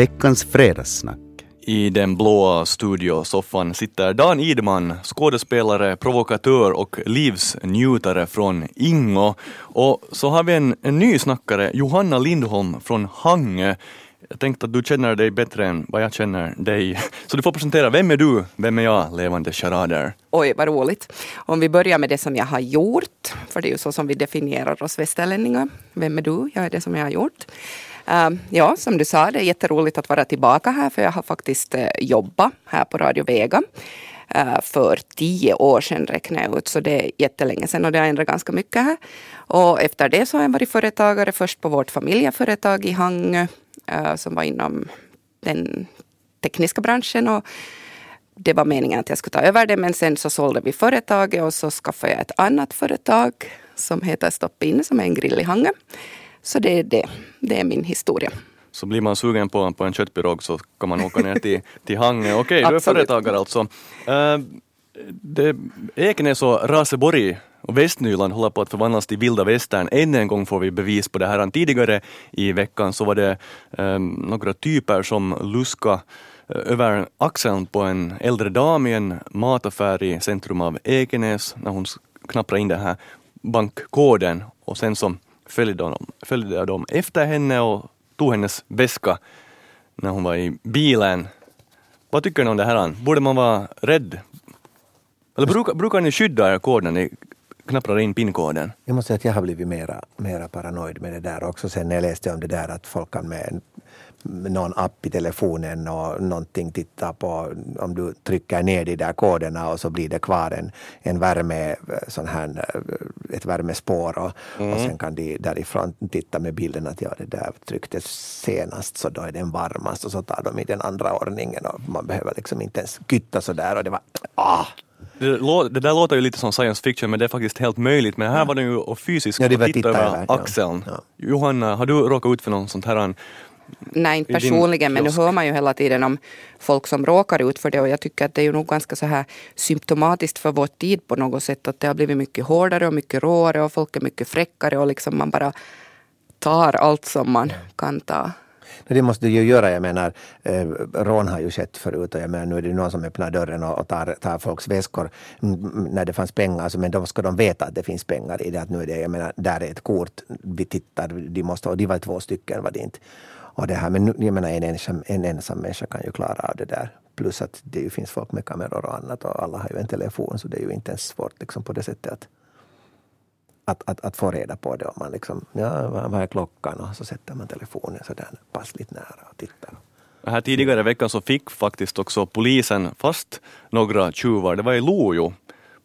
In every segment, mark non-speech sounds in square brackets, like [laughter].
Veckans fredagssnack. I den blåa studiosoffan sitter Dan Idman, skådespelare, provokatör och livsnjutare från Ingo. Och så har vi en, en ny snackare, Johanna Lindholm från Hangö. Jag tänkte att du känner dig bättre än vad jag känner dig. [laughs] Så du får presentera, vem är du, vem är jag, levande charader? Oj, vad roligt. Om vi börjar med det som jag har gjort, för det är ju så som vi definierar oss västerlänningar. Vem är du? Jag är det som jag har gjort. Uh, ja, som du sa, det är jätteroligt att vara tillbaka här, för jag har faktiskt uh, jobbat här på Radio Vega uh, för tio år sedan räknar jag ut, så det är jättelänge sedan och det har ändrat ganska mycket här. Och efter det så har jag varit företagare, först på vårt familjeföretag i Hangö, eh, som var inom den tekniska branschen. Och det var meningen att jag skulle ta över det, men sen så sålde vi företaget och så skaffade jag ett annat företag som heter Stopp in, som är en grill i Hangö. Så det är det. Det är min historia. Så blir man sugen på, på en köttpirog så kan man åka ner till, [laughs] till Hangö. Okej, du är företagare alltså. Uh, det, Ekenäs och Raseborg och Västnyland håller på att förvandlas till vilda västern. Än en gång får vi bevis på det här. Tidigare i veckan så var det um, några typer som luska över axeln på en äldre dam i en mataffär i centrum av Ekenäs när hon knapprade in den här bankkoden och sen så följde de, följde de efter henne och tog hennes väska när hon var i bilen. Vad tycker ni om det här? Borde man vara rädd? Eller brukar, brukar ni skydda er kod när ni knapprar in pinkoden? Jag måste säga att jag har blivit mera, mera paranoid med det där också sen när jag läste om det där att folk kan med någon app i telefonen och någonting titta på om du trycker ner de där koderna och så blir det kvar en, en värme, sån här, ett värmespår och, mm. och sen kan de därifrån titta med bilden att ja, det där trycktes senast så då är den varmast och så tar de i den andra ordningen och man behöver liksom inte ens gytta sådär och det var ah! Det, det, där låter ju lite som science fiction men det är faktiskt helt möjligt. Men här var det ju fysiskt ja, titta över axeln. Ja. Johanna, har du råkat ut för någon sånt här Nej, inte personligen, men nu hör man ju hela tiden om folk som råkar ut för det och jag tycker att det är ju nog ganska så här symptomatiskt för vår tid på något sätt att det har blivit mycket hårdare och mycket råare och folk är mycket fräckare och liksom man bara tar allt som man kan ta. Det måste du ju göra. Jag menar, eh, rån har ju skett förut och jag menar, nu är det någon som öppnar dörren och, tar, tar folks väskor när det fanns pengar. Alltså, men då ska de veta att det finns pengar i det. Att nu är det, jag menar, där är ett kort. Vi tittar, de måste, och de var två stycken var det inte. Och det här, men jag menar, en, ensam, en ensam människa kan ju klara av det där. Plus att det ju finns folk med kameror och annat och alla har ju en telefon så det är ju inte ens svårt liksom på det sättet att, att, att, att få reda på det. Om man liksom, ja, vad är klockan? Och så sätter man telefonen så där passligt nära och tittar. Här tidigare i veckan så fick faktiskt också polisen fast några tjuvar. Det var i Lojo,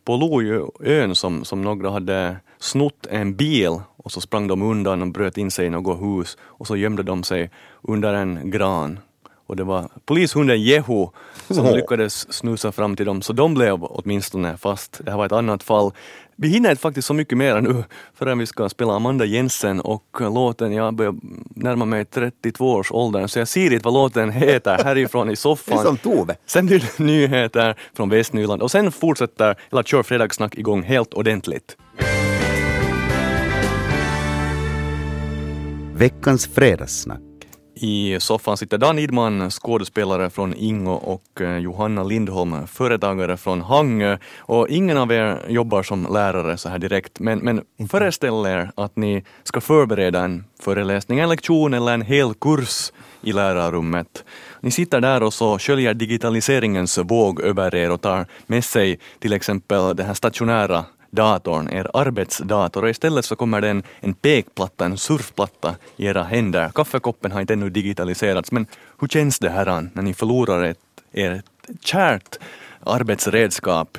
på Lojoön som, som några hade snott en bil och så sprang de undan och bröt in sig i något hus och så gömde de sig under en gran. Och det var polishunden Jehu som oh. lyckades snusa fram till dem, så de blev åtminstone fast. Det här var ett annat fall. Vi hinner inte faktiskt så mycket mer nu förrän vi ska spela Amanda Jensen och låten, jag börjar närma mig 32 års åldern så jag ser inte vad låten heter härifrån i soffan. Som Tove. Sen blir det nyheter från Västnyland och sen fortsätter, eller kör Fredagssnack igång helt ordentligt. Veckans fredagssnack. I soffan sitter Dan Idman, skådespelare från Ingo och eh, Johanna Lindholm, företagare från Hangö. Och ingen av er jobbar som lärare så här direkt, men, men föreställ er att ni ska förbereda en föreläsning, en lektion eller en hel kurs i lärarrummet. Ni sitter där och så sköljer digitaliseringens våg över er och tar med sig till exempel den här stationära datorn, er arbetsdator och istället så kommer det en, en pekplatta, en surfplatta i era händer. Kaffekoppen har inte ännu digitaliserats men hur känns det här när ni förlorar ett, ert kärt arbetsredskap?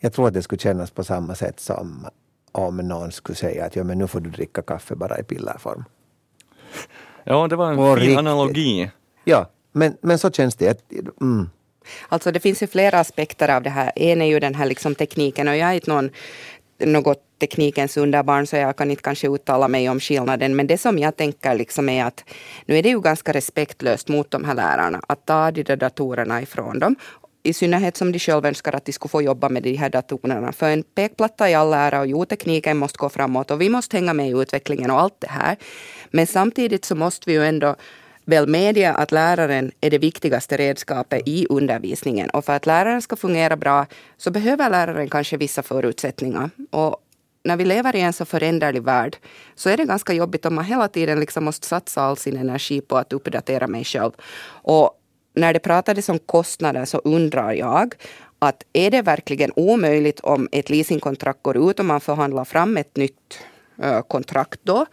Jag tror att det skulle kännas på samma sätt som om någon skulle säga att ja, men nu får du dricka kaffe bara i pillerform. Ja, det var en fin analogi. Ja, men, men så känns det. Mm. Alltså det finns ju flera aspekter av det här. En är ju den här liksom tekniken och jag är inte någon något teknikens underbarn så jag kan inte kanske uttala mig om skillnaden. Men det som jag tänker liksom är att nu är det ju ganska respektlöst mot de här lärarna att ta de där datorerna ifrån dem. I synnerhet som de själva önskar att de skulle få jobba med de här datorerna. För en pekplatta i all ära och jo, tekniken måste gå framåt och vi måste hänga med i utvecklingen och allt det här. Men samtidigt så måste vi ju ändå väl medge att läraren är det viktigaste redskapet i undervisningen. Och för att läraren ska fungera bra så behöver läraren kanske vissa förutsättningar. Och när vi lever i en så föränderlig värld så är det ganska jobbigt om man hela tiden liksom måste satsa all sin energi på att uppdatera mig själv. Och när det pratades om kostnader så undrar jag att är det verkligen omöjligt om ett leasingkontrakt går ut och man förhandlar fram ett nytt eh, kontrakt då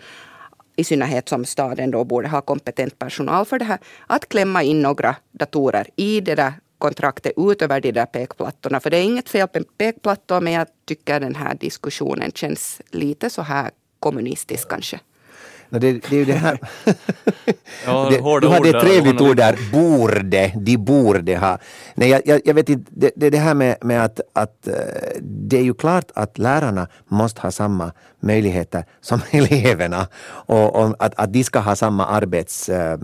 i synnerhet som staden då borde ha kompetent personal för det här, att klämma in några datorer i det där kontraktet utöver de där pekplattorna. För det är inget fel på pekplattor, men jag tycker den här diskussionen känns lite så här kommunistisk kanske. No, det, det är ju det här... [laughs] Ja, det, du hade ett trevligt ord där, borde, de borde ha. Nej, jag, jag, jag vet inte, det, det är det här med, med att, att eh, det är ju klart att lärarna måste ha samma möjligheter som [laughs] eleverna. Och, och att, att de ska ha samma arbets eh,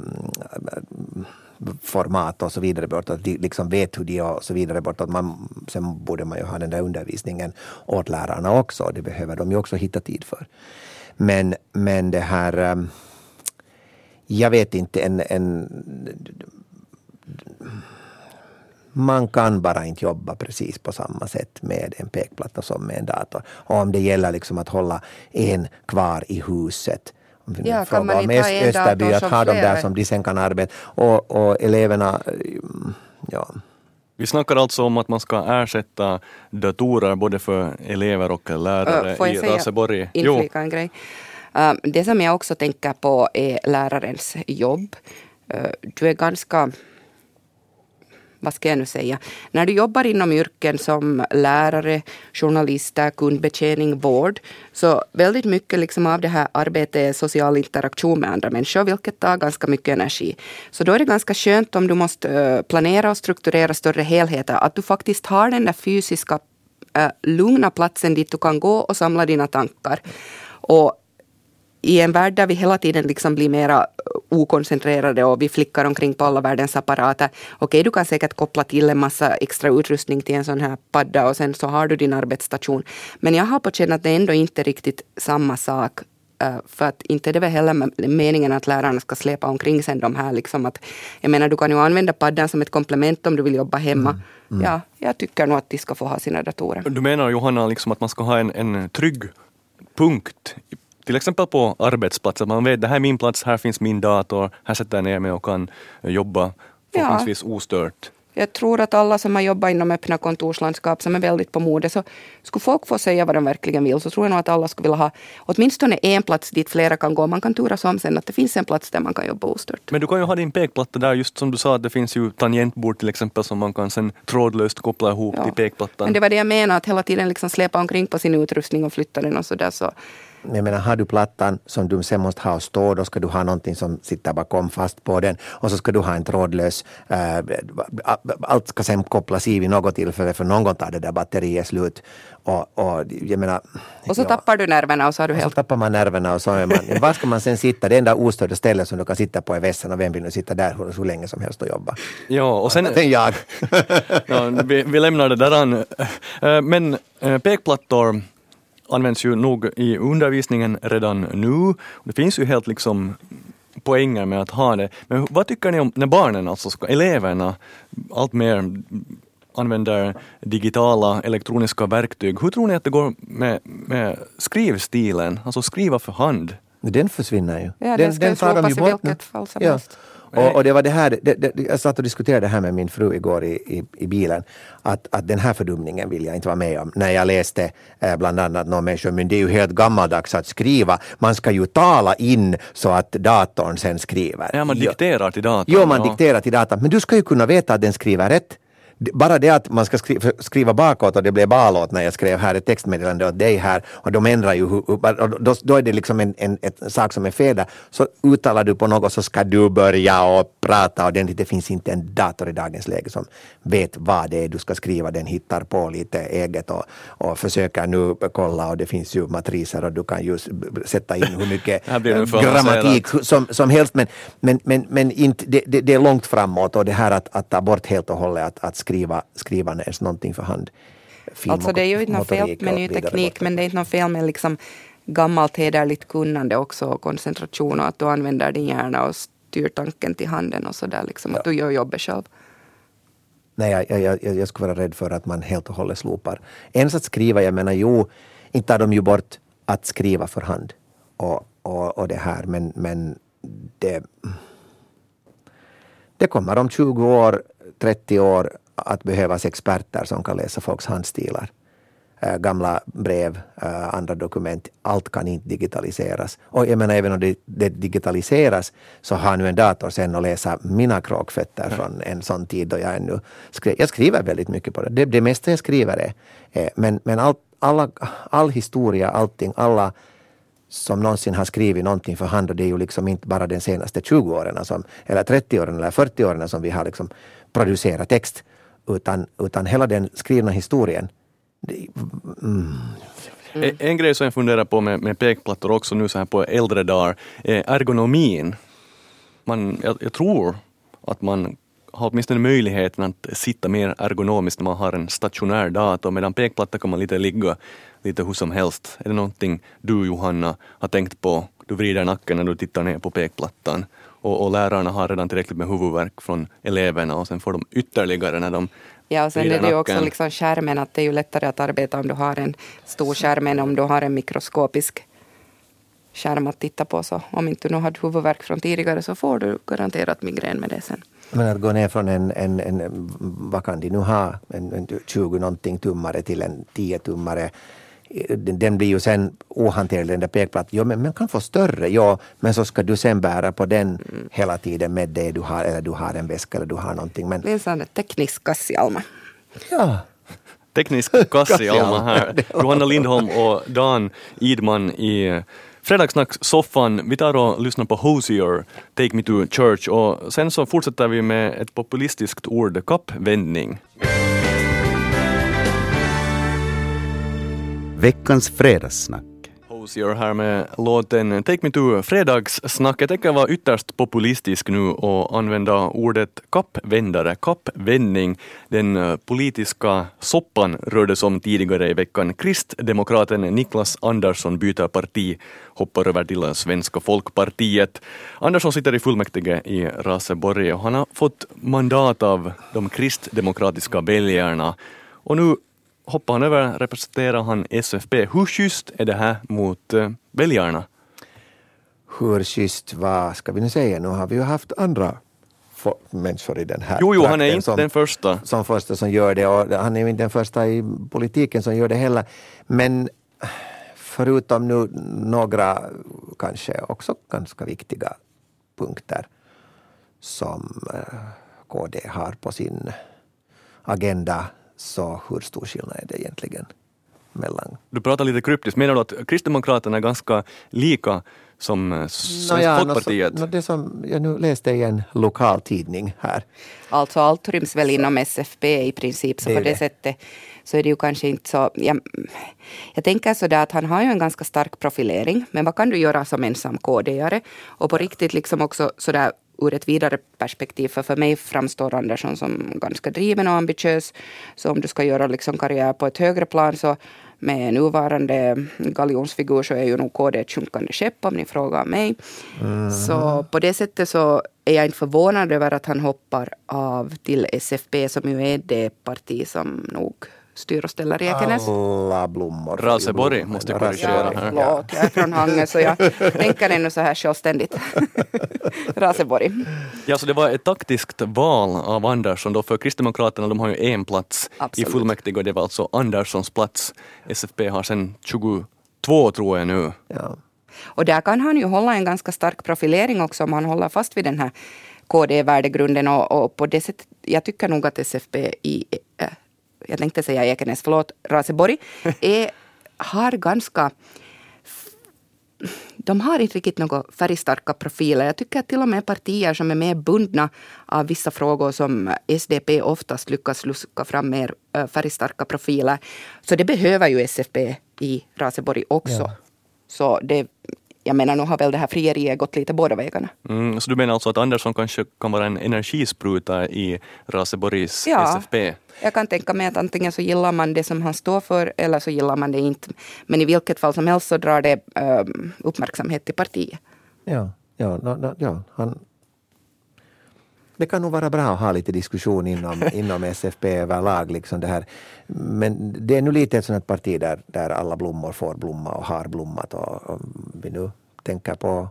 format och så vidare bort, att de liksom vet hur de är och så vidare bort. Att man, sen borde man ju ha den där undervisningen åt lärarna också, det behöver de ju också hitta tid för. Men, men det här, ehm, jag vet inte, en, en man kan bara inte jobba precis på samma sätt med en pekplatta som med en dator. Och om det gäller liksom att hålla en kvar i huset. Om Ja, kan man om inte ha en Österby, dator att ha dem där som de sen kan arbeta. Och, och eleverna, mm, ja. Vi snackar alltså om att man ska ersätta datorer både för elever och lärare Ö, Får i jag säga, Raseborg. inflika en grej? Um, Det som jag också tänker på är lärarens jobb. Uh, Du är ganska vad ska jag nu säga? När du jobbar inom yrken som lärare, journalister, kundbetjäning, vård, så väldigt mycket liksom av det här arbetet är social interaktion med andra människor, vilket tar ganska mycket energi. Så då är det ganska skönt om du måste eh, planera och strukturera större helheter, att du faktiskt har den där fysiska eh, lugna platsen dit du kan gå och samla dina tankar. Och i en värld där vi hela tiden liksom blir mera okoncentrerade och vi flickar omkring på alla världens apparater. Okej, du kan säkert koppla till en massa extra utrustning till en sån här padda och sen så har du din arbetsstation. Men jag har på känn att det ändå inte är riktigt samma sak. eh, För att inte är det väl heller meningen att lärarna ska släpa omkring sen de här liksom att jag menar du kan ju använda paddan som ett komplement om du vill jobba hemma. Ja, jag tycker nog att de ska få ha sina datorer. Du menar Johanna liksom att man ska ha en, en trygg punkt, till exempel på arbetsplatsen. Man vet det här är min plats, här finns min dator, här sätter jag ner mig och kan jobba förhoppningsvis ostört. Jag tror att alla som har jobbat inom öppna kontorslandskap som är väldigt på mode, så skulle folk få säga vad de verkligen vill, så tror jag nog att alla skulle vilja ha åtminstone en plats dit flera kan gå. Man kan turas om sen att det finns en plats där man kan jobba ostört. Men du kan ju ha din pekplatta där, just som du sa, att det finns ju tangentbord till exempel som man kan sen trådlöst koppla ihop Ja. till pekplattan. Men det var det jag menade, att hela tiden liksom släpa omkring på sin utrustning och flytta den och sådär. Så. Jag menar, har du plattan som du sen måste ha och stå, då ska du ha någonting som sitter bakom fast på den. Och så ska du ha en trådlös... Äh, allt ska sen kopplas i vid något tillfälle, för någon gång tar det där batteriet slut. Och, och jag menar... Och så ja. tappar du nerverna och så har du Och så helt... tappar man nerverna och så är man... [laughs] Var ska man sen sitta? Det enda ostörda stället som du kan sitta på är vässan och vem vill nu sitta där hur, hur länge som helst och jobba? Ja, och sen, är jag. ja, vi, vi lämnar det där an. Eh, Men eh, pekplattor används ju nog i undervisningen redan nu. Det finns ju helt liksom poänger med att ha det. Men vad tycker ni om när barnen, alltså ska, eleverna, allt mer använder digitala elektroniska verktyg. Hur tror ni att det går med, med skrivstilen, alltså skriva för hand? Den försvinner ju. Ja, den ska ju tar de i bort nu. vilket fall som ja. helst. Och, och det var det här, det, det, jag satt och diskuterade det här med min fru igår i, i, i bilen, att, att den här fördumningen vill jag inte vara med om. När jag läste eh, bland annat någon människa, men det är ju helt gammaldags att skriva. Man ska ju tala in så att datorn sen skriver. Ja, man dikterar till datorn. Jo, man ja. dikterar till datorn. Men du ska ju kunna veta att den skriver rätt. Bara det att man ska skriva, skriva bakåt och det blev balåt när jag skrev här ett textmeddelande åt dig här och de ändrar ju, och då, då är det liksom en, en, en sak som är fel där. Så uttalar du på något så ska du börja och prata ordentligt. Det finns inte en dator i dagens läge som vet vad det är du ska skriva. Den hittar på lite eget och, och försöker nu kolla och det finns ju matriser och du kan ju sätta in hur mycket [laughs] grammatik som, som helst. Men, men, men, men inte, det, det, det är långt framåt och det här att, att ta bort helt och hållet att, att skriva, skriva ner någonting för hand. Fin Alltså det är ju inte något fel med ny teknik, men det är inte något fel med liksom gammalt hederligt kunnande också och koncentration och att du använder din hjärna och styrtanken till handen och sådär, liksom, att du gör jobbet själv. Nej, jag, jag, jag, jag skulle vara rädd för att man helt och hållet slopar. Ens att skriva, jag menar jo, inte tar de ju bort att skriva för hand och, och, och det här, men, men det, det kommer om 20 år, 30 år att behövas experter som kan läsa folks handstilar. Äh, gamla brev, äh, andra dokument, allt kan inte digitaliseras. Och jag menar även om det, det digitaliseras så har nu en dator sen att läsa mina kråkfötter mm. från en sån tid då jag ännu skrev. Jag skriver väldigt mycket på det. Det, det mesta jag skriver är, eh, men, men all, alla, all historia, allting, alla som någonsin har skrivit någonting för hand och det är ju liksom inte bara de senaste 20 åren som, eller 30 åren eller 40 åren som vi har liksom producerat text utan, utan hela den skrivna historien. Mm. En, en grej som jag funderar på med, med pekplattor också nu så här på äldre dagar är ergonomin. Man, jag, jag tror att man har åtminstone möjligheten att sitta mer ergonomiskt när man har en stationär dator medan pekplatta kan man lite ligga lite hur som helst. Är det någonting du Johanna har tänkt på? Du vrider nacken när du tittar ner på pekplattan och, och lärarna har redan tillräckligt med huvudvärk från eleverna och sen får de ytterligare när de Ja, och sen är det ju också liksom skärmen, att det är ju lättare att arbeta om du har en stor skärm än om du har en mikroskopisk skärm att titta på. Så om inte du nu hade huvudvärk från tidigare så får du garanterat migrän med det sen. Men att gå ner från en, en, en vad kan de nu ha, en, en 20 någonting tummare till en 10 tummare den blir ju sen ohanterlig den där pekplattan. Jo, men man kan få större, ja, men så ska du sen bära på den mm. hela tiden med det du har, eller du har en väska eller du har någonting. Men... Det är en sån teknisk kassialma. Ja. Teknisk [laughs] kassialma här. [laughs] Johanna Lindholm och Dan Idman i Fredagssnack-soffan. Vi tar och lyssnar på Hosier, Take Me To Church och sen så fortsätter vi med ett populistiskt ord, kappvändning. Veckans fredagssnack. Hosier här med låten Take Me To Fredagssnack. Jag tänker vara ytterst populistisk nu och använda ordet kappvändare, kappvändning. Den eh, politiska soppan rördes om tidigare i veckan. Kristdemokraten Niklas Andersson byter parti, hoppar över till Svenska folkpartiet. Andersson sitter i fullmäktige i Raseborg och han har fått mandat av de kristdemokratiska väljarna. Och nu hoppar han över representerar han SFP. Hur schysst är det här mot uh, väljarna? Hur schysst, vad ska vi nu säga, nu har vi ju haft andra människor i den här Jo, jo, han är inte som, den första. Som första som gör det och han är ju inte den första i politiken som gör det heller. Men förutom nu några kanske också ganska viktiga punkter som eh, KD har på sin agenda så hur stor skillnad är det egentligen mellan... Du pratar lite kryptiskt, menar du att Kristdemokraterna är ganska lika som eh, Svenska Folkpartiet? No, det som jag nu läste i en lokal tidning här. Alltså allt ryms väl inom SFP i princip, så det på det, det sättet så är det ju kanske inte så... Jag, jag tänker sådär att han har ju en ganska stark profilering, men vad kan du göra som ensam KD-are? Och på riktigt liksom också sådär ur ett vidare perspektiv. För för mig framstår Andersson som ganska driven och ambitiös. Så om du ska göra liksom karriär på ett högre plan så med nuvarande galjonsfigur så är ju nog KD ett sjunkande skepp om ni frågar mig. Mm. Så på det sättet så är jag inte förvånad över att han hoppar av till SFP som ju är det parti som nog styr och ställer i Ekenäs. Alla blommor. Raseborg måste korrigera här. Förlåt, jag är från Hangö så jag tänker ännu så här självständigt. [laughs] Raseborg. Ja, så det var ett taktiskt val av Andersson då för Kristdemokraterna, de har ju en plats Absolut. i fullmäktige och det var alltså Anderssons plats. SFP har sen 22 tror jag nu. Ja. Och där kan han ju hålla en ganska stark profilering också om han håller fast vid den här KD-värdegrunden och, och på det sättet, jag tycker nog att SFP i jag tänkte säga Ekenäs, förlåt, Raseborg, [laughs] är, har ganska de har inte riktigt några färgstarka profiler. Jag tycker att till och med partier som är mer bundna av vissa frågor som SDP oftast lyckas luska fram mer färgstarka profiler. Så det behöver ju SFP i Raseborg också. Ja. Så det, jag menar, nu har väl det här frieriet gått lite båda vägarna. Mm, så du menar alltså att Andersson kanske kan vara en energispruta i Raseborgs ja, SFP? Jag kan tänka mig att antingen så gillar man det som han står för eller så gillar man det inte. Men i vilket fall som helst så drar det um, uppmärksamhet till partiet. Ja, ja, no, no, ja han det kan nog vara bra att ha lite diskussion inom, [laughs] inom SFP överlag. Liksom det här. Men det är nu lite ett sånt parti där, där alla blommor får blomma och har blommat. Och, och vi nu tänker på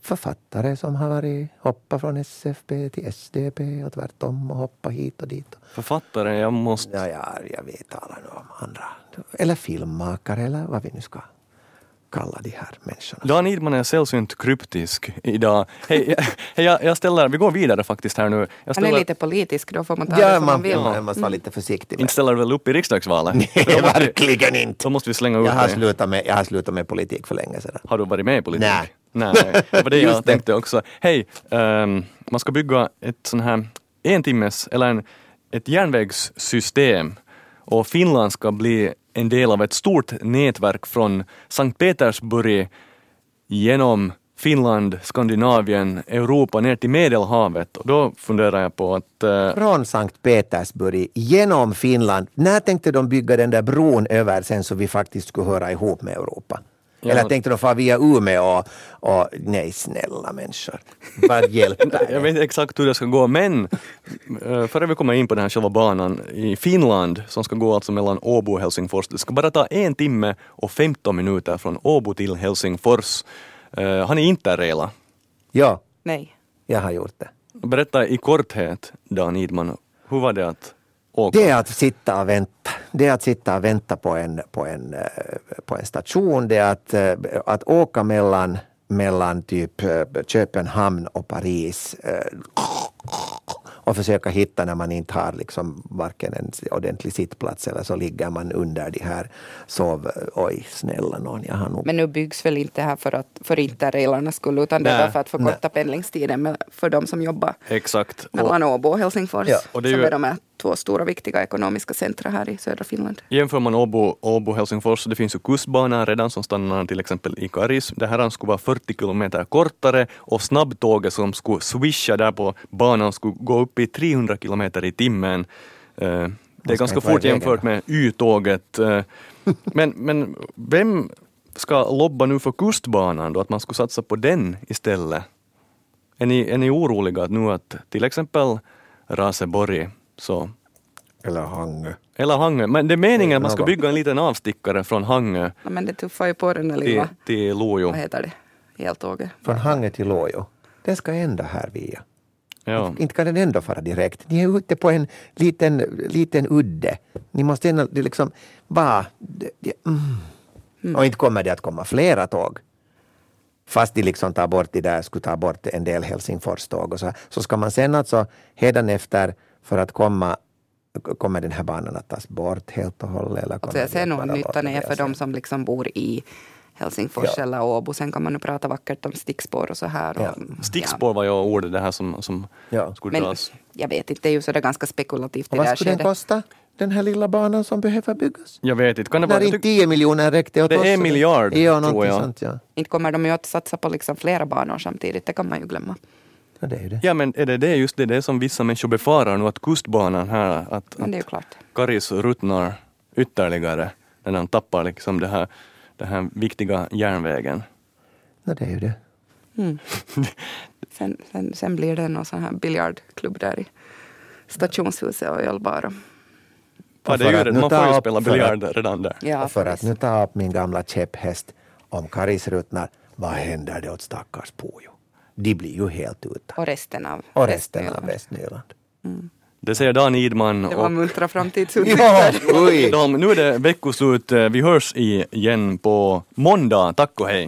författare som har varit hoppat från SFP till SDP och tvärtom och hoppat hit och dit. Författare, jag måste... Ja, ja, jag vet nu om andra. Eller filmmakare eller vad vi nu ska kalla de här människorna. Dan Idman är sällsynt kryptisk idag. Hej, hej, jag, jag ställer, vi går vidare faktiskt här nu. Jag Han ställer, är lite politisk, då får man ta det Ja, som man man, vill. man måste vara lite försiktig. inte ställer väl upp i riksdagsvalet? Nej, vi- verkligen inte. Då måste vi slänga ut Jag har, slutat med, jag har slutat med politik för länge sedan. Har du varit med i politik? Nej. Nej, det var det jag det. tänkte också. Hej, ehm, man ska bygga ett sån här en timmes, eller en, ett järnvägssystem och Finland ska bli en del av ett stort nätverk från Sankt Petersburg genom Finland, Skandinavien, Europa ner till Medelhavet. Och då funderar jag på att eh, Från Sankt Petersburg genom Finland. När tänkte de bygga den där bron över sen så vi faktiskt skulle höra ihop med Europa? Ja. Eller tänkte de fara via Umeå och, och nej snälla människor. Vad hjälper Jag vet inte exakt hur det ska gå, men eh, före vi kommer in på den här själva banan i Finland, som ska gå alltså mellan Åbo och Helsingfors, det ska bara ta en timme och 15 minuter från Åbo till Helsingfors. Eh, Har ni interraila? Ja, Nej. jag har gjort det. Berätta i korthet, Dan Idman, hur var det att åka? Det är att sitta och vänta. Det är att sitta och vänta på en, på en, eh, på en station. Det är att, eh, att åka mellan, mellan typ eh, Köpenhamn och Paris och försöka hitta när man inte har liksom varken en ordentlig sittplats eller så ligger man under de här sov... Oj, snälla någon, jag har nog... Men nu byggs väl inte här för, att, för interrailarnas skull utan det Nej. är för att förkorta pendlingstiden med, för de som jobbar Exakt. Mellan Åbo och Helsingfors. Ja, och det är som ju- är de här två stora viktiga ekonomiska centra här i södra Finland. jämför man Åbo och Helsingfors, det finns ju kustbanan redan som stannar till exempel i Karis. Det här skulle vara 40 kilometer kortare och snabbtåget som skulle swisha där på banan skulle gå upp i 300 kilometer i timmen. Eh, Det är ska ganska fort jämfört med Y-tåget. Eh, Men, men vem ska lobba nu för kustbanan då, att man skulle satsa på den istället? Är ni, är ni oroliga nu att till exempel Raseborg så Eller Hangö. eller Hangö. Men det är meningen att man ska bygga en liten avstickare från Hangö Ja, men det tuffar ju på den där till, lilla, till Lojo. vad heter det, eltåget. Från Hangö till Lojo. Den ska ända här via. Ja. Inte kan den ändå fara direkt. Ni är ute på en liten, liten udde. Ni måste ändå det liksom vara... Det, det, mm. Och inte kommer det att komma flera tåg. Fast de liksom tar bort de där, skulle ta bort en del Helsingfors-tåg och så, så ska man sen alltså efter för att komma Kommer den här banan att tas bort helt och hållet? Eller Alltså jag ser nog att nyttan är för de som liksom bor i Helsingfors Ja. eller Åbo. Sen kan man nu prata vackert om stickspår och så här. Och, Ja. Stickspår var ju ordet det här som, som Ja. skulle Men dras. jag vet inte, det är ju sådär ganska spekulativt Och i det här vad skulle den kosta? Den här lilla banan som behöver byggas? Jag vet inte, kan det När inte Jag tyck, 10 miljoner räckte åt Det är oss. en miljard, ja, tror jag. Sånt, ja. Inte kommer de ju att satsa på liksom flera banor samtidigt, det kan man ju glömma. Ja, det är ju det. ja men är det, det är just det, det som vissa människor befarar nu att kustbanan här, att, Men det är att klart. Karis ruttnar ytterligare när den tappar liksom det här, den här viktiga järnvägen. Ja, det är ju det. Mm. [laughs] Sen, sen, sen blir det någon sån här biljardklubb där i stationshuset och ölbar. och- Ja, det att det, nu man får ju spela biljard redan där. Ja, för att nu ta upp min gamla käpphäst om Karis ruttnar, vad händer det åt stackars Pujo? De blir ju helt utan. och resten av Och resten av Västnyland. Västnyland. Det säger Dan Idman. Det var och- muntra framtidsutsikter. [laughs] oj! Dalm, nu är det veckoslut. Vi hörs igen på måndag. Tack och hej.